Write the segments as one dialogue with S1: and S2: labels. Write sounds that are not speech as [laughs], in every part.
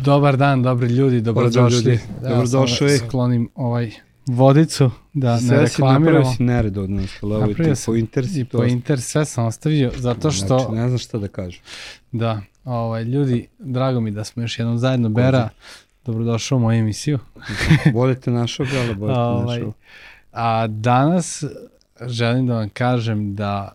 S1: Dobar dan, dobri ljudi, dobrodošli.
S2: ljudi, dobrodošli.
S1: Da, sklonim ovaj vodicu da ne
S2: Sve si
S1: reklamiramo.
S2: napravio si nered od nas, ali ovo ti po inter
S1: I
S2: to...
S1: po inter sve sam ostavio, zato što,
S2: Znači, ne znam šta da kažem.
S1: da, ovaj, ljudi, drago mi da smo još jednom zajedno, Bera, dobrodošao u moju emisiju. [laughs]
S2: Volite našog, ali volite
S1: Ovaj,
S2: našog.
S1: A danas želim da vam kažem da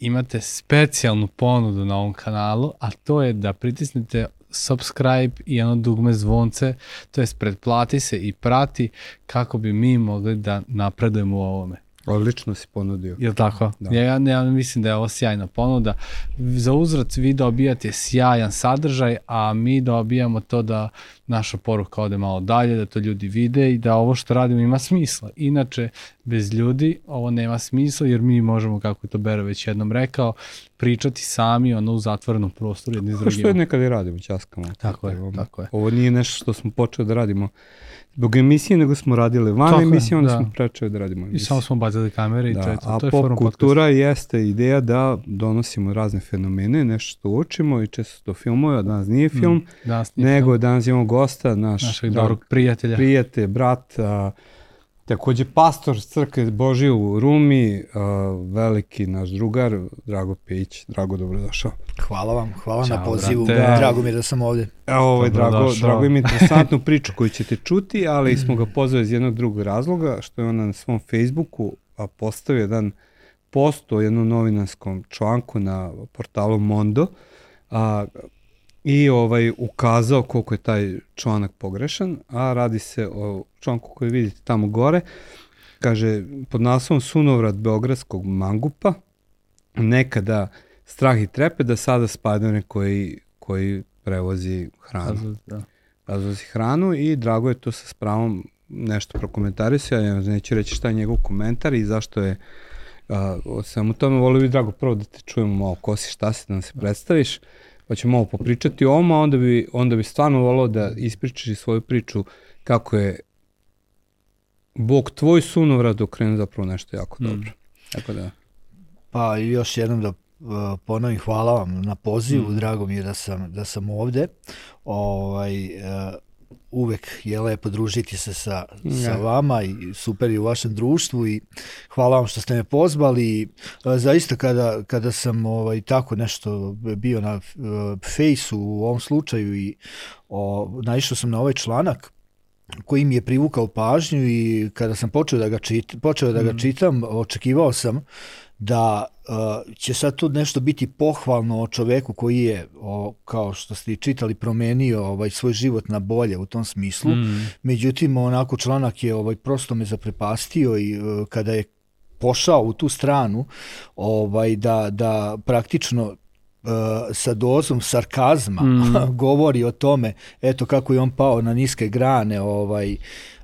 S1: imate specijalnu ponudu na ovom kanalu, a to je da pritisnete subscribe i ono dugme zvonce, to jest pretplati se i prati kako bi mi mogli da napredujemo u ovome.
S2: Odlično si ponudio.
S1: Jel tako?
S2: Da.
S1: Ja, ja, ja mislim da je ovo sjajna ponuda. Za uzvrat vi dobijate sjajan sadržaj, a mi dobijamo to da naša poruka ode malo dalje, da to ljudi vide i da ovo što radimo ima smisla. Inače, bez ljudi ovo nema smisla jer mi možemo, kako je to Bera već jednom rekao, pričati sami ono u zatvorenom prostoru jedni s
S2: Kao što je
S1: drugima.
S2: nekad i radimo, ćaskamo.
S1: Tako je,
S2: Ovo-
S1: tako je.
S2: Ovo nije nešto što smo počeli da radimo zbog emisije, nego smo radili van
S1: Tako je,
S2: emisije, onda
S1: da.
S2: smo prečeli da radimo
S1: I
S2: emisije.
S1: samo smo bacili kamere i to je to.
S2: a
S1: to je
S2: pop
S1: forum podcast.
S2: kultura jeste ideja da donosimo razne fenomene, nešto što učimo i često to filmuje, a danas nije film,
S1: Mm, danas nije
S2: nego
S1: film.
S2: danas imamo gosta, naš
S1: našeg
S2: drag
S1: dobrog prijatelja.
S2: prijatelj, brat, a, takođe pastor crkve Božije u Rumi, a, veliki naš drugar, Drago Pejić. Drago, dobrodošao.
S3: Hvala vam, hvala
S1: Ćao,
S3: na pozivu.
S1: brate.
S3: Drago mi je da sam ovde.
S2: Evo, ovaj, Drago. Drago ima interesantnu priču koju ćete čuti, ali smo ga pozvali iz jednog drugog razloga, što je on na svom Facebooku a, postavio jedan post o jednom novinarskom članku na portalu Mondo a, i ovaj ukazao koliko je taj članak pogrešan, a radi se o članku koji vidite tamo gore. Kaže, pod naslovom Sunovrat Beogradskog mangupa, nekada strah i trepe, da sada Spider-Man koji, koji prevozi hranu
S1: Da.
S2: razvozi hranu i drago je to sa spravom nešto prokomentarisao, ja neću reći šta je njegov komentar i zašto je a, o svemu tome, volio bi drago prvo da te čujemo malo ko si, šta si, da nam se predstaviš, pa ćemo malo popričati o ovom, a onda bi, onda bi stvarno volao da ispričaš svoju priču kako je Bog tvoj sunovrat okrenuo zapravo nešto jako
S1: Mm.
S2: dobro. Tako da,
S3: Pa i još jednom da uh, ponovim hvala vam na pozivu,
S2: Mm.
S3: drago mi je da sam, da sam ovde. Ovaj, uh, uvek je lepo družiti se sa, sa
S2: Ja.
S3: vama i super je u vašem društvu i hvala vam što ste me pozvali. Uh, zaista kada, kada sam ovaj, tako nešto bio na uh, fejsu u ovom slučaju i o, naišao sam na ovaj članak koji mi je privukao pažnju i kada sam počeo da ga, čit, počeo da ga čitam, očekivao sam da uh, će sad tu nešto biti pohvalno o čoveku koji je, o, kao što ste i čitali, promenio ovaj, svoj život na bolje u tom smislu.
S1: Mm.
S3: Međutim, onako članak je ovaj, prosto me zaprepastio i uh, kada je pošao u tu stranu ovaj da da praktično uh, sa dozom sarkazma
S1: Mm. [laughs]
S3: govori o tome eto kako je on pao na niske grane ovaj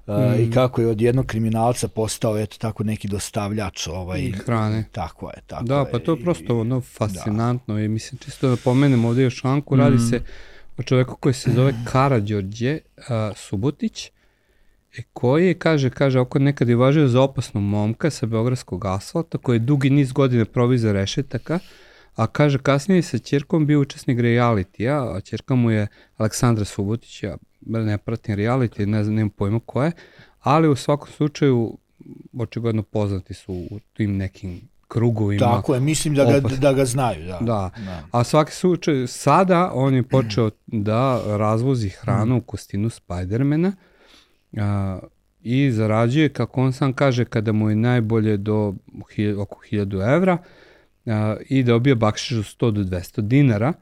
S3: uh, i kako je od jednog kriminalca postao eto tako neki dostavljač ovaj
S2: hrane.
S3: tako je tako
S2: Da,
S3: je.
S2: pa to je prosto ono fascinantno i mislim čisto da pomenem ovde još članku, radi se o čoveku koji se zove Karađorđe a, Subotić i koji je, kaže, kaže, oko nekad je važio za opasnog momka sa Beogradskog asfalta koji je dugi niz godina provio za rešetaka, a kaže kasnije je sa čerkom bio učesnik realitija, a čerka mu je Aleksandra Subotić, ja ne pratim reality, ne znam, nemam pojma ko je, ali u svakom slučaju očigledno poznati su u tim nekim krugovima.
S3: tako je mislim da ga
S2: opasno.
S3: da ga znaju da
S2: Da.
S3: da.
S2: A svaki slučaj, sada on je počeo da razvozi hranu u kostinu Spidermana a, i zarađuje, kako on sam kaže, kada mu je najbolje do hilj- oko 1000 evra a, i dobio bakšiš od 100 do 200 dinara,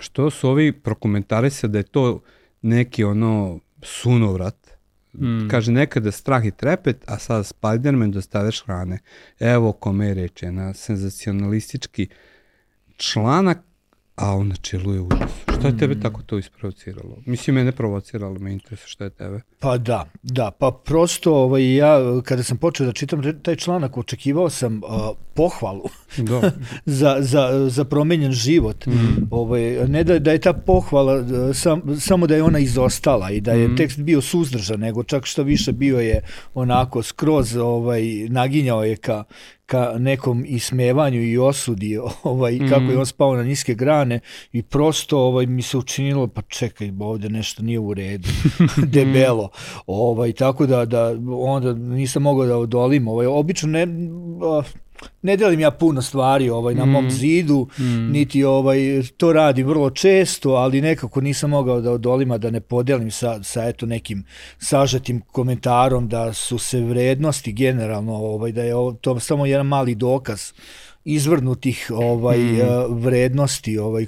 S2: što su ovi prokomentarisali da je to neki ono sunovrat,
S1: Mm.
S2: Kaže, nekada strah i trepet, a sada Spider-Man dostavljaš hrane. Evo kome je reče, na senzacionalistički članak, a on na čelu je užas. Šta je tebe tako to isprovociralo? Mislim, mene provociralo, me interesuje šta je tebe.
S3: Pa da, da, pa prosto ovaj, ja kada sam počeo da čitam taj članak očekivao sam uh, pohvalu
S2: Da. [laughs]
S3: za, za, za promenjen život. Mm. Ovaj, ne da, da je ta pohvala uh, sam, samo da je ona izostala i da je
S1: Mhm.
S3: tekst bio suzdržan, nego čak što više bio je onako skroz ovaj, naginjao je ka, ka nekom ismevanju i osudi [laughs] ovaj, kako je on spao na niske grane i prosto ovaj, mi se učinilo pa čekaj ovde nešto nije u redu [laughs] [laughs] debelo ovaj, tako da, da onda nisam mogao da odolim ovaj, obično ne, ne delim ja puno stvari ovaj na mom zidu, mm. niti ovaj to radi vrlo često, ali nekako nisam mogao da odolima da ne podelim sa sa eto nekim sažetim komentarom da su se vrednosti generalno ovaj da je ovo, to samo jedan mali dokaz izvrnutih ovaj mm. vrednosti ovaj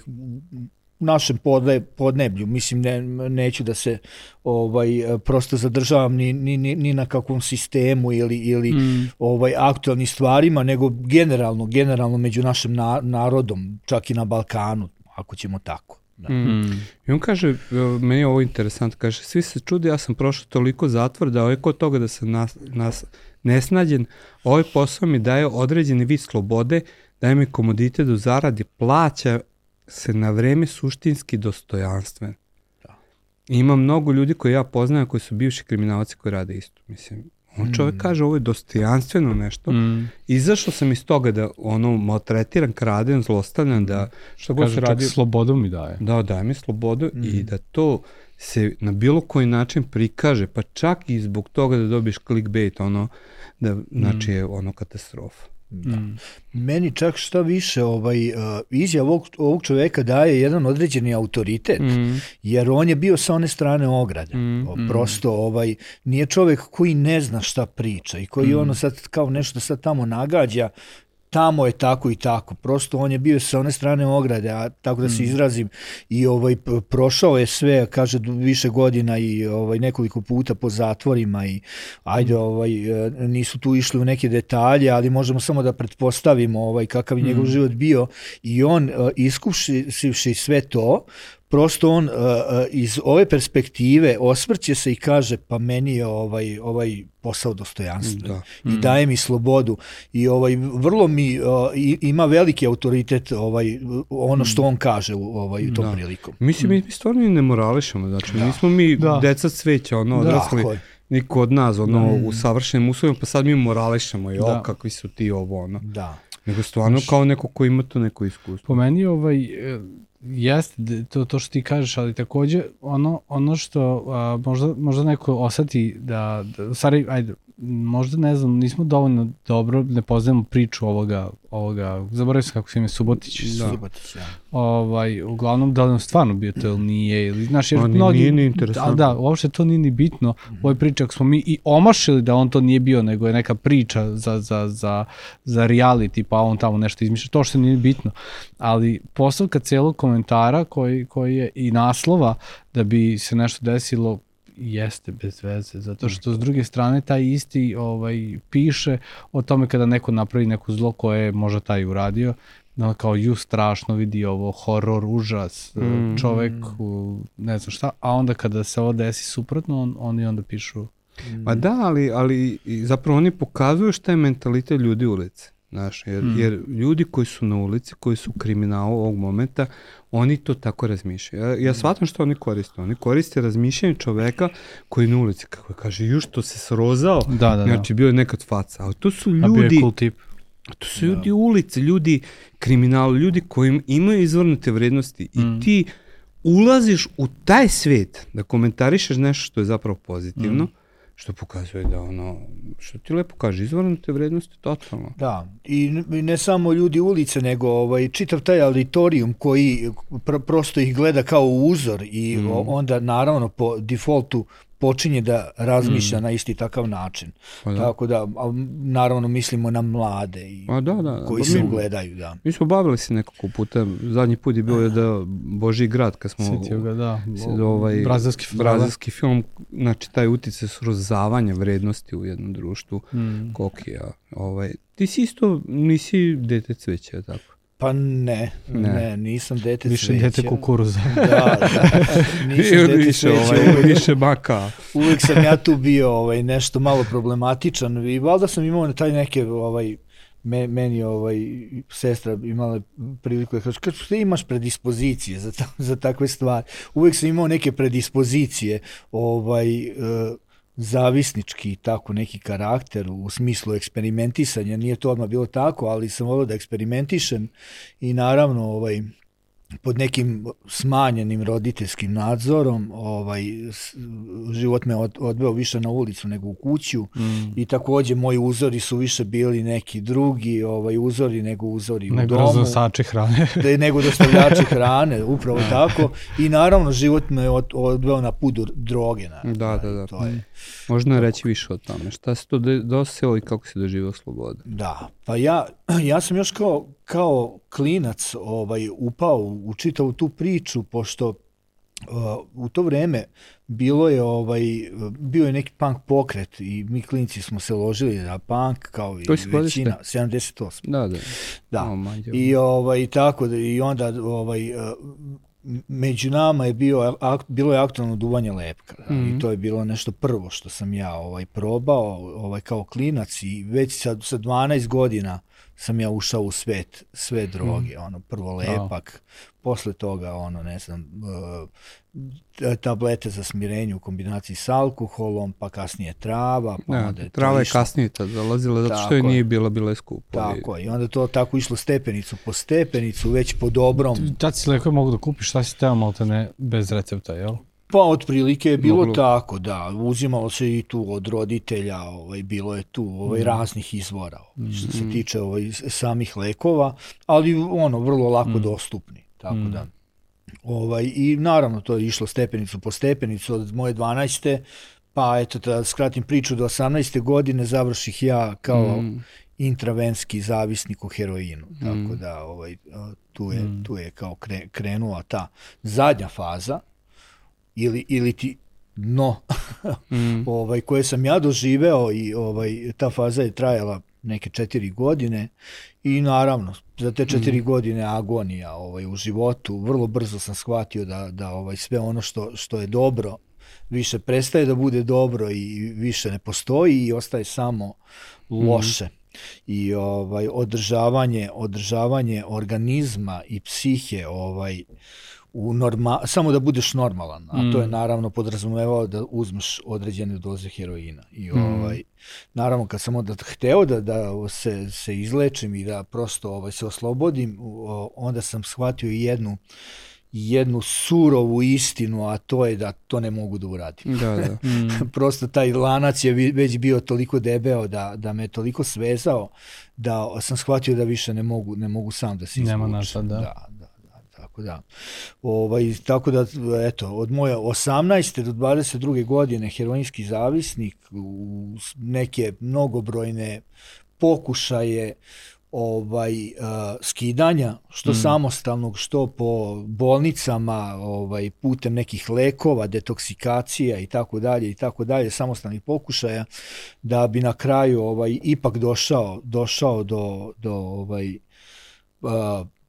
S3: našem podle, podneblju. Mislim, ne, neću da se ovaj prosto zadržavam ni, ni, ni na kakvom sistemu ili, ili mm. ovaj aktualnim stvarima, nego generalno, generalno među našim na, narodom, čak i na Balkanu, ako ćemo tako. Da.
S2: Mm. I on kaže, meni je ovo interesant, kaže, svi se čudi, ja sam prošao toliko zatvor da ovaj kod toga da sam nas, nas nesnađen, ovaj posao mi daje određeni vid slobode, daje mi komoditet do zaradi, plaća se na vreme suštinski dostojanstven. Da. ima mnogo ljudi koje ja poznajem koji su bivši kriminalci koji rade isto. Mislim, on čovek mm. kaže ovo je dostojanstveno nešto. Mm. Izašao sam iz toga da ono maltretiran, kraden, zlostavljan, da
S1: što god se radi... slobodu mi daje.
S2: Da, daje mi slobodu mm. i da to se na bilo koji način prikaže, pa čak i zbog toga da dobiješ clickbait, ono, da, znači je ono katastrofa.
S3: Da. Mm. Meni čak šta više ovaj, uh, izjav ovog, ovog čoveka daje jedan određeni autoritet, mm. jer on je bio sa one strane ograde. Mm. Prosto ovaj, nije čovek koji ne zna šta priča i koji mm. ono sad kao nešto sad tamo nagađa, tamo je tako i tako. Prosto on je bio sa one strane ograde, a tako da se mm. izrazim i ovaj prošao je sve, kaže više godina i ovaj nekoliko puta po zatvorima i ajde mm. ovaj e, nisu tu išli u neke detalje, ali možemo samo da pretpostavimo ovaj kakav je njegov mm. život bio i on e, iskušivši sve to, prosto on uh, iz ove perspektive osvrće se i kaže pa meni je ovaj ovaj posao dostojanstva da. i mm. daje mi slobodu i ovaj vrlo mi uh, ima veliki autoritet ovaj ono što on kaže u ovaj u tom da. prilikom.
S2: Mislim mi stvarno ne morališemo, znači da. nismo mi da. deca cveća, ono da, odrasli. Niko od nas ono da. u savršenim uslovima, pa sad mi morališemo i da. o kakvi su ti ovo ono. Da. Nego stvarno kao neko ko ima to neko iskustvo.
S1: Po meni ovaj e, Jeste, to, to što ti kažeš, ali takođe ono, ono što a, možda, možda neko oseti da, da stvari, ajde, možda ne znam, nismo dovoljno dobro, ne poznajemo priču ovoga, ovoga zaboravim se kako se ime, Subotić.
S3: Da. Subotić, ja.
S1: Ovaj, uglavnom, da li on stvarno bio to ili nije, ili, znaš,
S2: jer mnogi, nije ni interesantno.
S1: Da, da, uopšte to nije ni bitno. Mm -hmm. U ovoj priči, ako smo mi i omašili da on to nije bio, nego je neka priča za, za, za, za reality, pa on tamo nešto izmišlja, to što nije bitno. Ali postavka celog komentara koji, koji je i naslova da bi se nešto desilo jeste bez veze, zato što s druge strane taj isti ovaj piše o tome kada neko napravi neko zlo koje je možda taj uradio, da kao ju strašno vidi ovo horor, užas, mm. čovek, ne znam šta, a onda kada se ovo desi suprotno, on, oni onda pišu
S2: Pa da, ali, ali zapravo oni pokazuju šta je mentalitet ljudi ulice. Znaš, jer, mm. jer ljudi koji su na ulici, koji su kriminalu ovog momenta, oni to tako razmišljaju. Ja, ja shvatam što oni koriste. Oni koriste razmišljanje čoveka koji je na ulici, kako kaže, ju što se srozao, da, da, da. znači bio je nekad faca. Ali to su ljudi... A bio je
S1: cool tip.
S2: To su ljudi da. ulice, ljudi kriminal, ljudi koji imaju izvornute vrednosti mm. i ti ulaziš u taj svet da komentarišeš nešto što je zapravo pozitivno, mm što pokazuje da ono, što ti lepo kaže, izvornute vrednosti totalno.
S3: Da, i ne samo ljudi ulice, nego ovaj, čitav taj auditorium koji pr prosto ih gleda kao uzor i mm. onda naravno po defaultu počinje da razmišlja mm. na isti takav način. Pa da. Tako da, naravno mislimo na mlade i
S2: A da, da, da.
S3: koji pa se ugledaju. Da.
S2: Mi smo bavili se nekoliko puta, zadnji put je bio da Boži grad, kad smo...
S1: Sjetio ga, da.
S2: Ovaj,
S1: brazilski film.
S2: Brazilski film, znači taj utice srozavanja vrednosti u jednom društvu, mm. kokija. Ovaj, ti si isto, nisi dete cveća, tako?
S3: Pa ne, ne, ne nisam dete
S1: Više cveća. dete kukuruza.
S3: da, da, [laughs] nisam dete više. Ovaj,
S2: više baka.
S3: uvek sam ja tu bio ovaj, nešto malo problematičan i valjda sam imao taj neke ovaj, me, meni ovaj sestra imala priliku da kaže kako ti imaš predispozicije za ta, za takve stvari. Uvek sam imao neke predispozicije, ovaj uh, zavisnički tako neki karakter u smislu eksperimentisanja, nije to odmah bilo tako, ali sam volio da eksperimentišem i naravno ovaj, pod nekim smanjenim roditeljskim nadzorom, ovaj život me od, odveo više na ulicu nego u kuću mm. i takođe moji uzori su više bili neki drugi, ovaj uzori nego uzori
S1: nego
S3: u domu. Nego
S1: dostavljači hrane. [laughs]
S3: da nego dostavljači hrane, upravo tako. I naravno život me od, odveo na put droge. Na,
S2: da, da, da. To je. Možda reći više o tome. Šta se to doselo i kako se doživao sloboda?
S3: Da, pa ja, [clears throat] ja sam još kao, kao klinac ovaj, upao u čitavu tu priču, pošto Uh, u to vreme bilo je ovaj bio je neki punk pokret i mi klinci smo se ložili na punk kao i većina 78.
S2: Da, da.
S3: Da. Oh, I ovaj tako da i onda ovaj među nama je bio ak, bilo je aktualno duvanje lepka da, mm -hmm. i mhm. to je bilo nešto prvo što sam ja ovaj probao ovaj kao klinac i već sa sa 12 godina sam ja ušao u svet sve droge mm. ono prvo lepak posle toga ono ne znam uh, tablete za smirenje u kombinaciji sa alkoholom pa kasnije trava pa
S2: ne, onda je trava je kasnije tad dolazila zato što je nije bila bila je skupo
S3: tako je i onda to tako išlo stepenicu po stepenicu već po dobrom.
S1: Tad si lekove mogu da kupiš šta si teo malte ne bez recepta jel
S3: Pa otprilike je bilo Moglo. tako, da. Uzimalo se i tu od roditelja, ovaj, bilo je tu ovaj, mm. raznih izvora ovaj, što se mm. tiče ovaj, samih lekova, ali ono, vrlo lako mm. dostupni. Tako mm. da. Ovaj, I naravno to je išlo stepenicu po stepenicu od moje 12. Pa eto da skratim priču do 18. godine završih ja kao mm. intravenski zavisnik o heroinu. Mm. Tako da ovaj, tu, je, mm. tu je kao kre, krenula ta zadnja faza ili, ili ti dno [laughs] mm. ovaj, koje sam ja doživeo i ovaj, ta faza je trajala neke četiri godine i naravno za te četiri mm. godine agonija ovaj, u životu vrlo brzo sam shvatio da, da ovaj, sve ono što, što je dobro više prestaje da bude dobro i više ne postoji i ostaje samo loše. Mm. I ovaj održavanje održavanje organizma i psihe ovaj u norma, samo da budeš normalan, a mm. to je mm. naravno podrazumevao da uzmeš određene doze heroina. I mm. ovaj, naravno kad sam onda hteo da, da se, se izlečim i da prosto ovaj, se oslobodim, onda sam shvatio jednu jednu surovu istinu, a to je da to ne mogu da uradim.
S2: Da, da. [laughs]
S3: Mm. Prosto taj lanac je već bio toliko debeo da, da me toliko svezao da sam shvatio da više ne mogu, ne mogu sam da se izvučem.
S1: Nema da.
S3: da tako da. Ovaj, tako da, eto, od moje 18. do 22. godine heroinski zavisnik u neke mnogobrojne pokušaje ovaj uh, skidanja što mm. samostalnog što po bolnicama ovaj putem nekih lekova detoksikacija i tako dalje i tako dalje samostalnih pokušaja da bi na kraju ovaj ipak došao došao do do ovaj uh,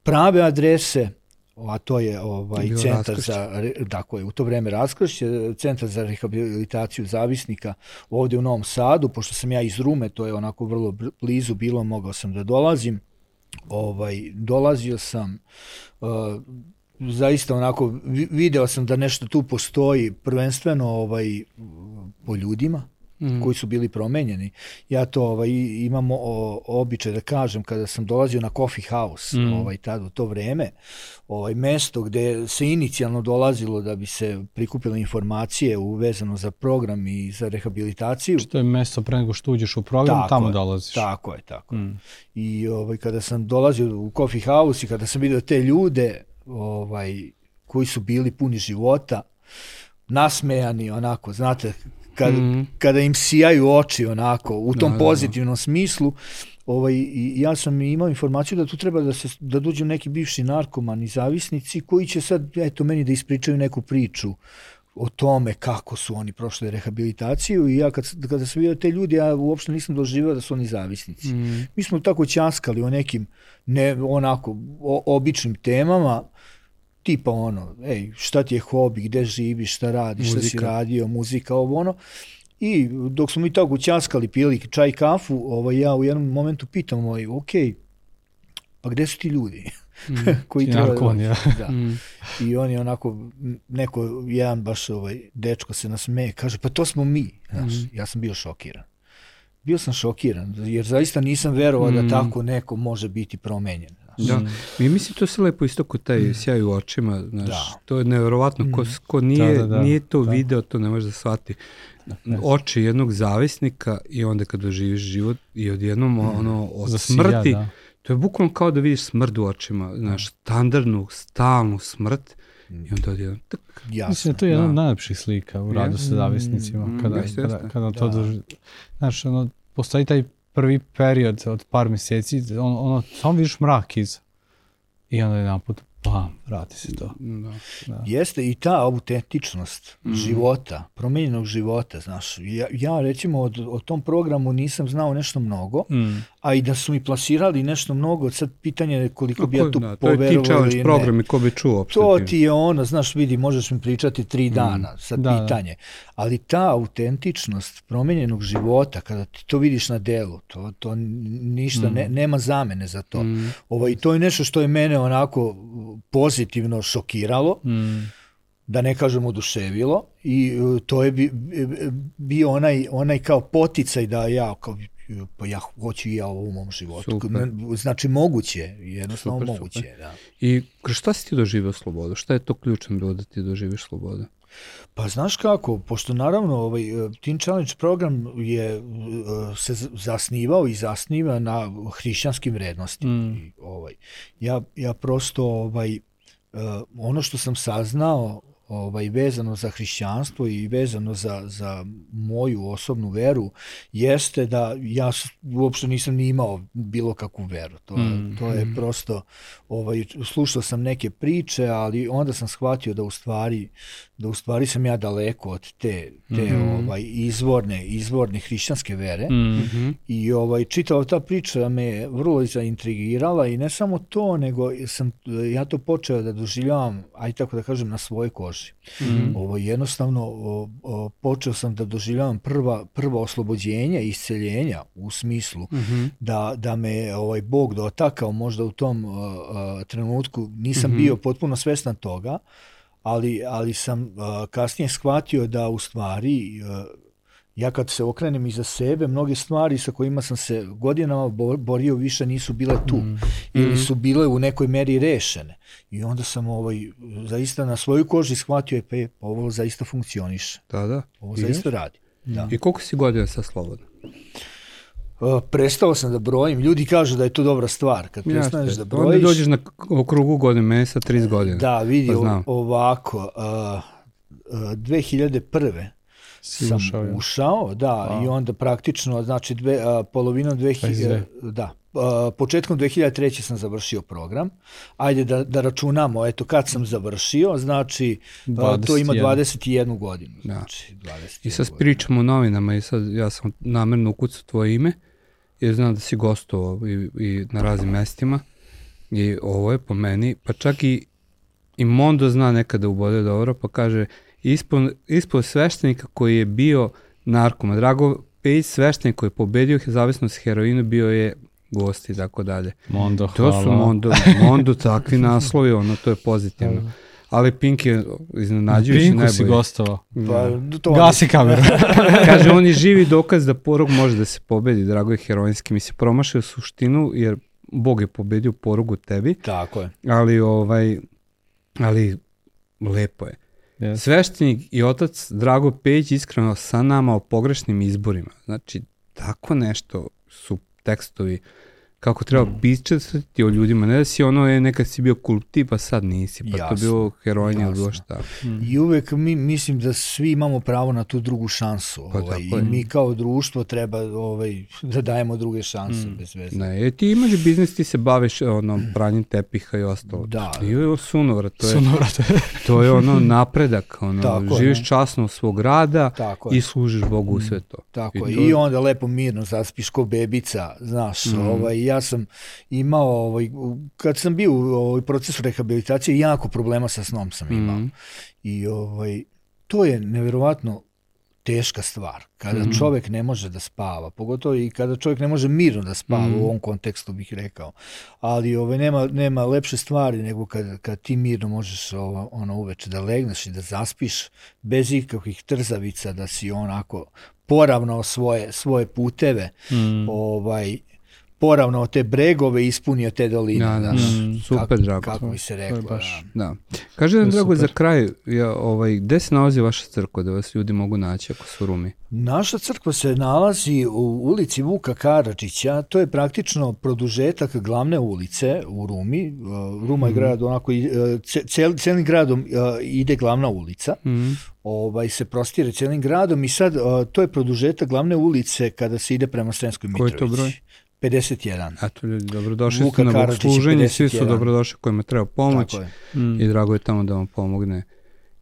S3: prave adrese a to je ovaj centar raskršće. za tako je u to vreme raskršće centar za rehabilitaciju zavisnika ovde u Novom Sadu pošto sam ja iz Rume to je onako vrlo blizu bilo mogao sam da dolazim ovaj dolazio sam uh, zaista onako video sam da nešto tu postoji prvenstveno ovaj po ljudima mm. koji su bili promenjeni. Ja to ovaj, imam o, običaj da kažem kada sam dolazio na coffee house mm. ovaj, tad u to vreme, ovaj, mesto gde se inicijalno dolazilo da bi se prikupile informacije uvezano za program i za rehabilitaciju.
S1: Što je mesto pre nego što uđeš u program, tako tamo
S3: je,
S1: dolaziš.
S3: Tako je, tako. Mm. I ovaj, kada sam dolazio u coffee house i kada sam vidio te ljude ovaj, koji su bili puni života, nasmejani, onako, znate, kad, mm. kada im sijaju oči onako u tom da, pozitivnom da, da. smislu ovaj, i ja sam imao informaciju da tu treba da se da dođu neki bivši narkomani zavisnici koji će sad eto meni da ispričaju neku priču o tome kako su oni prošli rehabilitaciju i ja kad, kada sam vidio te ljudi, ja uopšte nisam doživio da su oni zavisnici. Mm. Mi smo tako ćaskali o nekim ne onako o, običnim temama, tipa ono, ej, šta ti je hobi, gde živiš, šta radiš, muzika. šta si radio, muzika, ovo ono. I dok smo mi tako učaskali, pili čaj, kafu, ovaj, ja u jednom momentu pitam, ovaj, ok, pa gde su ti ljudi? [laughs] koji
S1: I
S3: treba da
S1: narkoman,
S3: dođe.
S1: ja.
S3: Da.
S2: Mm.
S3: I on je onako, neko, jedan baš ovaj, dečko se nasmeje, kaže, pa to smo mi. Znaš, ja sam bio šokiran. Bio sam šokiran, jer zaista nisam verovao da tako neko može biti promenjen.
S2: Da. I mislim to se lepo isto kod taj sjaj u očima, znaš,
S3: Da.
S2: to je neverovatno, ko, ko nije,
S1: Da, da, da.
S2: nije to
S1: Da.
S2: video, to ne može da shvati. Oči jednog zavisnika i onda kad doživiš život i odjednom ono od
S1: Zasija,
S2: smrti,
S1: da.
S2: to je bukvalno kao da vidiš smrt u očima, znaš, standardnu, stalnu smrt i onda odjednom, tak,
S3: Jasno.
S1: Mislim da je to jedna
S2: Da.
S1: od najlepših slika u radu sa zavisnicima.
S2: Mm,
S1: Kada, kada, kada to
S3: Da.
S1: doži... Znaš, ono, postoji taj prvi period od par mjeseci, on, ono, samo vidiš mrak iz i onda je naput, bam, vrati se to.
S2: da.
S3: Jeste i ta autentičnost
S1: Mhm.
S3: života, promenjenog života, znaš. Ja, ja recimo od, o tom programu nisam znao nešto mnogo,
S1: Mm.
S3: a i da su mi plasirali nešto mnogo, sad pitanje je koliko bi ja tu
S2: da, to je ti
S3: poverovao
S2: challenge
S3: ili ne.
S2: program i ko bi čuo uopšte
S3: To ti je ono, znaš, vidi, možeš mi pričati tri dana, sad
S1: Da, da.
S3: pitanje. Ali ta autentičnost promenjenog života, kada ti to vidiš na delu, to, to ništa, ne, nema zamene za to. Ovaj, to je nešto što je mene onako pozitivno šokiralo,
S1: Mm.
S3: da ne kažem oduševilo i e, to je bi, e, bio onaj, onaj kao poticaj da ja kao pa ja hoću i ja ovo u mom životu.
S2: Super.
S3: Znači moguće, je, jednostavno
S2: Super,
S3: moguće.
S2: super.
S3: Da.
S2: I kroz šta si ti doživio slobodu? Šta je to ključno bilo da ti doživiš slobodu?
S3: Pa znaš kako, pošto naravno ovaj e, Teen Challenge program je e, se zasnivao i zasniva na hrišćanskim vrednostima.
S1: Mm.
S3: I, ovaj ja ja prosto ovaj e, ono što sam saznao ovaj vezano za hrišćanstvo i vezano za, za moju osobnu veru jeste da ja uopšte nisam ni imao bilo kakvu veru. To,
S1: Mm.
S3: to je prosto ovaj slušao sam neke priče, ali onda sam shvatio da u stvari da u stvari sam ja daleko od te te ovaj izvorne izvorne hrišćanske vere.
S1: Mm.
S3: I ovaj čitava ta priča me vrlo zaintrigirala i ne samo to, nego sam ja to počeo da doživljavam, aj tako da kažem, na svojoj koži. Ovo jednostavno o, o, počeo sam da doživljavam prva prva oslobođenja i isceljenja u smislu da, da me ovaj Bog dotakao možda u tom uh, uh, trenutku nisam bio potpuno svestan toga ali, ali sam uh, kasnije shvatio da u stvari uh, ja kad se okrenem iza sebe, mnoge stvari sa kojima sam se godinama bo- borio više nisu bile tu ili su bile u nekoj meri rešene. I onda sam ovaj, zaista na svojoj koži shvatio je pa je, ovo zaista funkcioniše.
S2: Da, da.
S3: Ovo
S2: I,
S3: zaista radi. Da.
S2: I koliko si godina sad slobodno?
S3: Uh, prestao sam da brojim. Ljudi kažu da je to dobra stvar. Kad prestaneš da
S2: Onda
S3: brojiš...
S2: dođeš na okrugu godine, meni sa 30 godina.
S3: Da, vidi,
S2: Pa
S3: ovako, uh, uh, 2001.
S1: Si
S3: sam
S1: ušao, ja.
S3: ušao, da, i onda praktično, znači, dve, a, polovinom 2000,
S1: 22.
S3: da, a, početkom 2003. sam završio program. Ajde da, da računamo, eto, kad sam završio, znači, a, to ima
S1: 21.
S3: 21 godinu.
S2: Da.
S3: Znači, 21
S2: I sad pričamo o novinama i sad ja sam namerno ukucao tvoje ime jer znam da si gostovao i, i na raznim mestima i ovo je po meni, pa čak i, i Mondo zna nekada ubode dobro, pa kaže ispod, ispod sveštenika koji je bio narkoma, Drago Pejić sveštenik koji je pobedio zavisnost heroinu bio je gost i tako dalje.
S1: Mondo,
S2: To
S1: hvala.
S2: su Mondo, Mondo takvi [laughs] naslovi, ono to je pozitivno. Ali Pink je iznenađujući
S1: Pinku si
S2: najbolje.
S1: gostovao.
S3: Pa, to
S1: Gasi kameru. [laughs] [laughs]
S2: Kaže, on je živi dokaz da porog može da se pobedi, drago je herojski. Mislim, promašio suštinu, jer Bog je pobedio porugu tebi,
S3: Tako je.
S2: ali ovaj, ali lepo je.
S1: Yes.
S2: Sveštenik i otac Drago Pejić iskreno sa nama o pogrešnim izborima. Znači, tako nešto su tekstovi kako treba
S3: Mm.
S2: pisati o ljudima. Ne da si ono je nekad si bio kulti, pa sad nisi. Pa to
S3: Jasno.
S2: je bilo herojnje ili bilo šta.
S3: I uvek mi, mislim da svi imamo pravo na tu drugu šansu.
S2: Pa
S3: ovaj,
S2: tako
S3: I mi kao društvo treba ovaj, da dajemo druge šanse bez veze.
S2: Ne, e, ti imaš biznis, ti se baviš ono, pranjem tepiha i ostalo.
S3: Da.
S2: I ovo je sunovrat, to je,
S1: Sunovrate.
S2: to je ono napredak, ono,
S3: Tako je.
S2: živiš časno od svog rada
S3: Tako
S2: i služiš Bogu u sve to.
S3: Tako
S2: I to
S3: I onda lepo mirno zaspiš ko bebica, znaš, ovaj, ja sam imao, ovaj, kad sam bio u ovaj, procesu rehabilitacije, jako problema sa snom sam imao. I ovaj, to je neverovatno teška stvar. Kada
S1: Mhm.
S3: čovek ne može da spava, pogotovo i kada čovek ne može mirno da spava
S1: Mhm.
S3: u ovom kontekstu bih rekao. Ali ove, nema, nema lepše stvari nego kad, kad ti mirno možeš ovo, ono uveče da legneš i da zaspiš bez ikakvih trzavica, da si onako poravnao svoje, svoje puteve,
S2: Mm.
S3: ovaj, poravnao te bregove ispunio te doline.
S2: Da, da, mm, super,
S3: kako,
S2: Drago.
S3: Kako bi se reklo.
S1: baš-
S3: da.
S2: Da. Kaže nam, Drago, za
S1: super.
S2: kraj, ja, ovaj, gde se nalazi vaša crkva da vas ljudi mogu naći ako su u Rumi?
S3: Naša crkva se nalazi u ulici Vuka Karadžića, to je praktično produžetak glavne ulice u Rumi. Uh, Ruma je grad, onako, uh, ce- cel, celim gradom uh, ide glavna ulica,
S2: Mm.
S3: ovaj, se prostire celim gradom i sad uh, to je produžetak glavne ulice kada se ide prema Sremskoj
S2: Koji je
S3: Mitrovici.
S2: to broj?
S3: 51.
S2: Eto ljudi, dobrodošli
S3: Vuka
S2: ste na
S3: Karadžić,
S2: bogosluženje, svi su
S3: 51.
S2: dobrodošli kojima treba pomoć
S3: je.
S1: Mm.
S2: i drago je tamo da vam pomogne.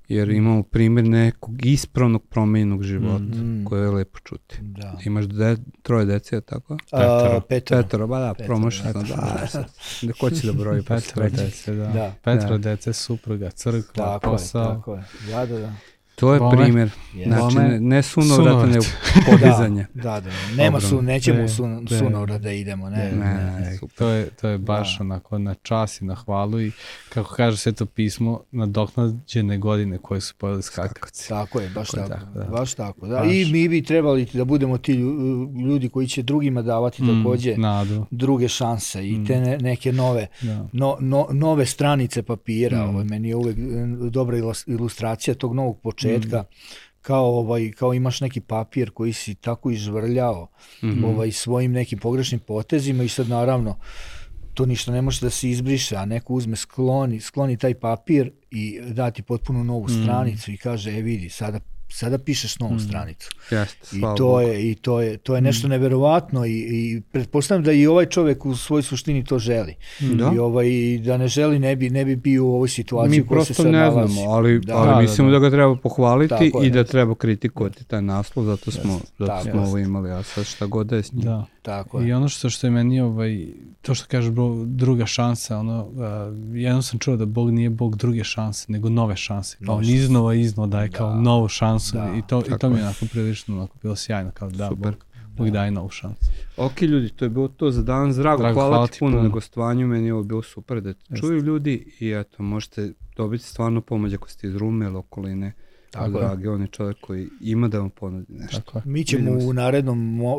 S2: Jer imamo primjer nekog ispravnog promenjenog života,
S3: Mm.
S2: koje je lepo čuti.
S3: Da.
S2: Imaš de, troje dece, je tako?
S3: A,
S1: Petoro.
S3: petoro.
S2: Petoro, ba da,
S3: Petoro, petoro.
S2: da, sad, da ko će da broji treće.
S1: dece, da.
S3: Da.
S1: Petro
S2: Da.
S1: dece, supruga, crkva,
S3: Tako je,
S1: posao.
S3: tako je. Da, da, da.
S2: To je
S1: Bome.
S2: primjer.
S3: Je.
S2: Znači,
S1: Bome.
S2: ne, ne sunovrata,
S1: Sunovrat.
S2: nego podizanje. [laughs]
S3: Da, da, da. Nema su, nećemo
S1: Ne,
S3: sun,
S1: ne.
S3: sunovrat da idemo, ne.
S2: Ne, ne,
S3: ne.
S1: To je, to je baš
S3: Da.
S1: onako na čas i na hvalu i kako kaže sveto pismo, nadoknađene godine koje su pojeli skakavci.
S3: Tako je, baš
S1: Tako je,
S3: tako,
S1: tako, da.
S3: baš tako. Da.
S1: Baš.
S3: I mi bi trebali da budemo ti lju- ljudi koji će drugima davati
S1: Mm,
S3: takođe
S1: Nadu.
S3: druge šanse i
S1: Mm.
S3: te ne, neke nove
S1: Da.
S3: no, no, nove stranice papira.
S1: Mm.
S3: Ovaj, meni je uvek e, dobra ilus- ilustracija tog novog početka.
S1: Mm.
S3: Kao, ovaj, kao imaš neki papir koji si tako izvrljao
S2: Mhm.
S3: ovaj, svojim nekim pogrešnim potezima i sad naravno to ništa ne može da se izbriše, a neko uzme skloni, skloni taj papir i dati potpuno novu
S1: Mm.
S3: stranicu i kaže, e vidi, sada, sada pišeš novu stranicu.
S2: Jeste,
S3: I to
S2: Bogu.
S3: je i to je to je nešto neverovatno i i pretpostavljam da i ovaj čovek u svojoj suštini to želi.
S2: Da.
S3: I ovaj da ne želi ne bi ne bi bio u ovoj situaciji
S2: Mi
S3: u kojoj se
S2: prosto
S3: sad
S2: ne
S3: nalazi.
S2: znamo, ali,
S3: Da.
S2: ali
S1: Da, da,
S2: mislimo da,
S1: da.
S2: ga treba pohvaliti
S3: Tako je.
S2: i da treba kritikovati taj naslov, zato smo, zato
S3: Tako
S2: smo
S3: je.
S2: ovo imali, a sad šta god da je s njim.
S1: Da.
S3: Tako je.
S1: I ono što što je meni ovaj to što kažeš bro, druga šansa, ono a, jednom sam čuo da Bog nije Bog druge šanse, nego nove šanse. Kao on iznova iznova daje kao
S3: Da.
S1: novu šansu
S3: Da,
S1: i to i to mi
S2: je.
S1: onako prilično onako bilo sjajno kao da
S2: Super.
S1: Bog, Bog daje novu šansu.
S2: Ok ljudi, to je bilo to za danas. Drago,
S1: Drago,
S2: hvala,
S1: hvala
S2: ti
S1: ti
S2: puno
S1: puno.
S2: na gostovanju, meni je ovo bilo super da te
S1: Jeste.
S2: čuju ljudi i eto, možete dobiti stvarno pomoć ako ste iz Rume ili okoline.
S3: Tako
S2: Tako
S3: je.
S2: On je čovjek koji ima da vam ponudi nešto.
S1: Tako.
S3: Mi ćemo u narednom uh,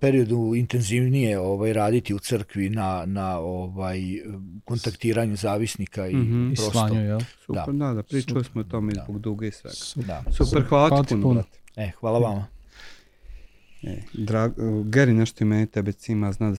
S3: periodu intenzivnije ovaj raditi u crkvi na na ovaj kontaktiranju zavisnika i
S2: Mhm.
S1: I
S3: prosto.
S1: slanju, jel?
S2: Super, da, da, pričali smo o tome i
S3: Da.
S2: zbog duga i svega.
S3: Da.
S2: Super, hvala,
S1: Hvala
S2: ti puno,
S1: puno.
S3: E, hvala vama.
S2: E, drag, Gary nešto i meni tebe cima, zna da